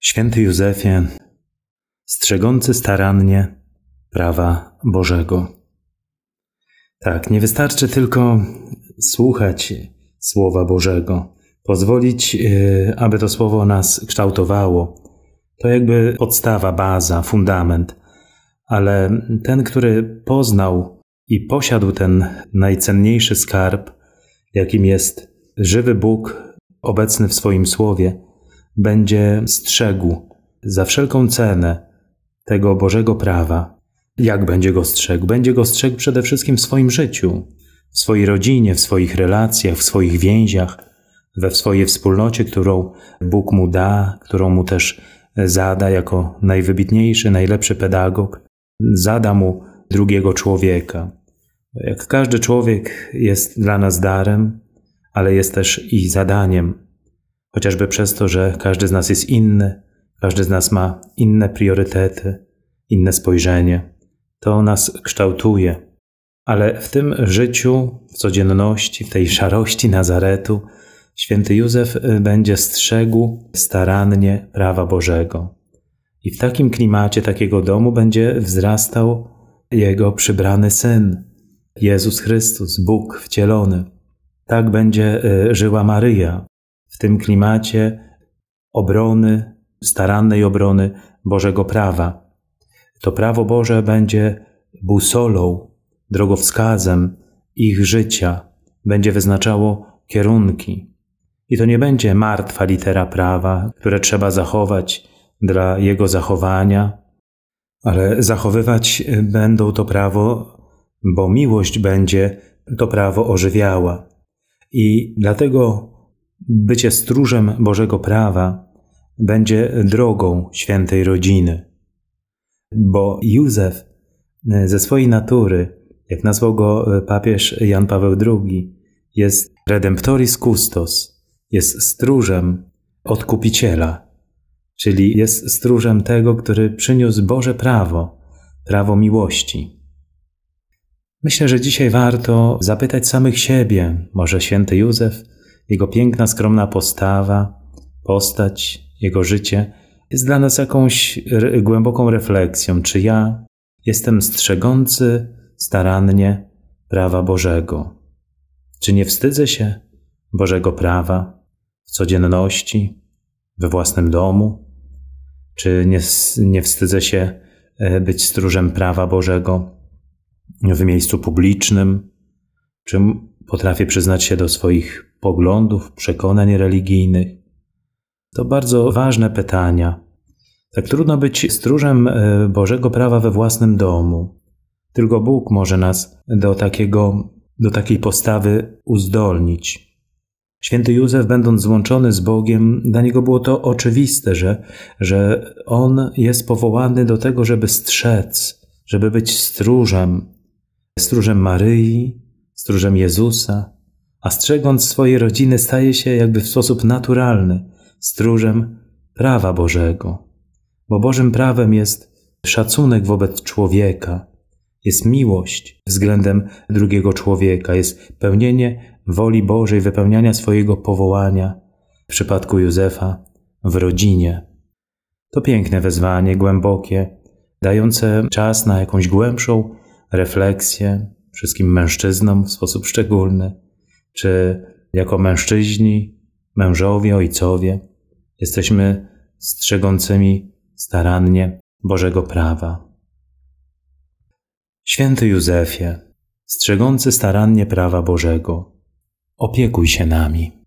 Święty Józefie, strzegący starannie prawa Bożego. Tak, nie wystarczy tylko słuchać Słowa Bożego, pozwolić, y, aby to Słowo nas kształtowało. To jakby podstawa, baza, fundament. Ale ten, który poznał i posiadł ten najcenniejszy skarb, jakim jest żywy Bóg obecny w swoim Słowie, będzie strzegł za wszelką cenę tego Bożego prawa. Jak będzie go strzegł? Będzie go strzegł przede wszystkim w swoim życiu, w swojej rodzinie, w swoich relacjach, w swoich więziach, we swojej wspólnocie, którą Bóg mu da, którą mu też zada jako najwybitniejszy, najlepszy pedagog. Zada mu drugiego człowieka. Jak każdy człowiek jest dla nas darem, ale jest też i zadaniem chociażby przez to, że każdy z nas jest inny, każdy z nas ma inne priorytety, inne spojrzenie. To nas kształtuje. Ale w tym życiu, w codzienności, w tej szarości Nazaretu, święty Józef będzie strzegł starannie prawa Bożego. I w takim klimacie takiego domu będzie wzrastał jego przybrany syn, Jezus Chrystus, Bóg wcielony. Tak będzie y, żyła Maryja, w tym klimacie obrony, starannej obrony Bożego prawa. To prawo Boże będzie busolą, drogowskazem ich życia, będzie wyznaczało kierunki. I to nie będzie martwa litera prawa, które trzeba zachować dla jego zachowania, ale zachowywać będą to prawo, bo miłość będzie to prawo ożywiała. I dlatego Bycie stróżem Bożego prawa będzie drogą świętej rodziny. Bo Józef ze swojej natury, jak nazwał go papież Jan Paweł II, jest redemptoris custos, jest stróżem odkupiciela, czyli jest stróżem tego, który przyniósł Boże prawo, prawo miłości. Myślę, że dzisiaj warto zapytać samych siebie, może święty Józef, jego piękna, skromna postawa, postać, jego życie jest dla nas jakąś głęboką refleksją, czy ja jestem strzegący starannie prawa Bożego. Czy nie wstydzę się Bożego prawa w codzienności, we własnym domu? Czy nie, nie wstydzę się e, być stróżem prawa Bożego w miejscu publicznym? Czy potrafię przyznać się do swoich poglądów, przekonań religijnych? To bardzo ważne pytania. Tak trudno być stróżem e, Bożego prawa we własnym domu. Tylko Bóg może nas do, takiego, do takiej postawy uzdolnić. Święty Józef, będąc złączony z Bogiem, dla niego było to oczywiste, że, że on jest powołany do tego, żeby strzec, żeby być stróżem, stróżem Maryi, stróżem Jezusa, a strzegąc swojej rodziny staje się jakby w sposób naturalny stróżem prawa Bożego. Bo Bożym prawem jest szacunek wobec człowieka, jest miłość względem drugiego człowieka, jest pełnienie woli Bożej, wypełniania swojego powołania w przypadku Józefa w rodzinie. To piękne wezwanie, głębokie, dające czas na jakąś głębszą refleksję wszystkim mężczyznom w sposób szczególny czy jako mężczyźni, mężowie, ojcowie jesteśmy strzegącymi starannie Bożego prawa. Święty Józefie, strzegący starannie prawa Bożego, opiekuj się nami.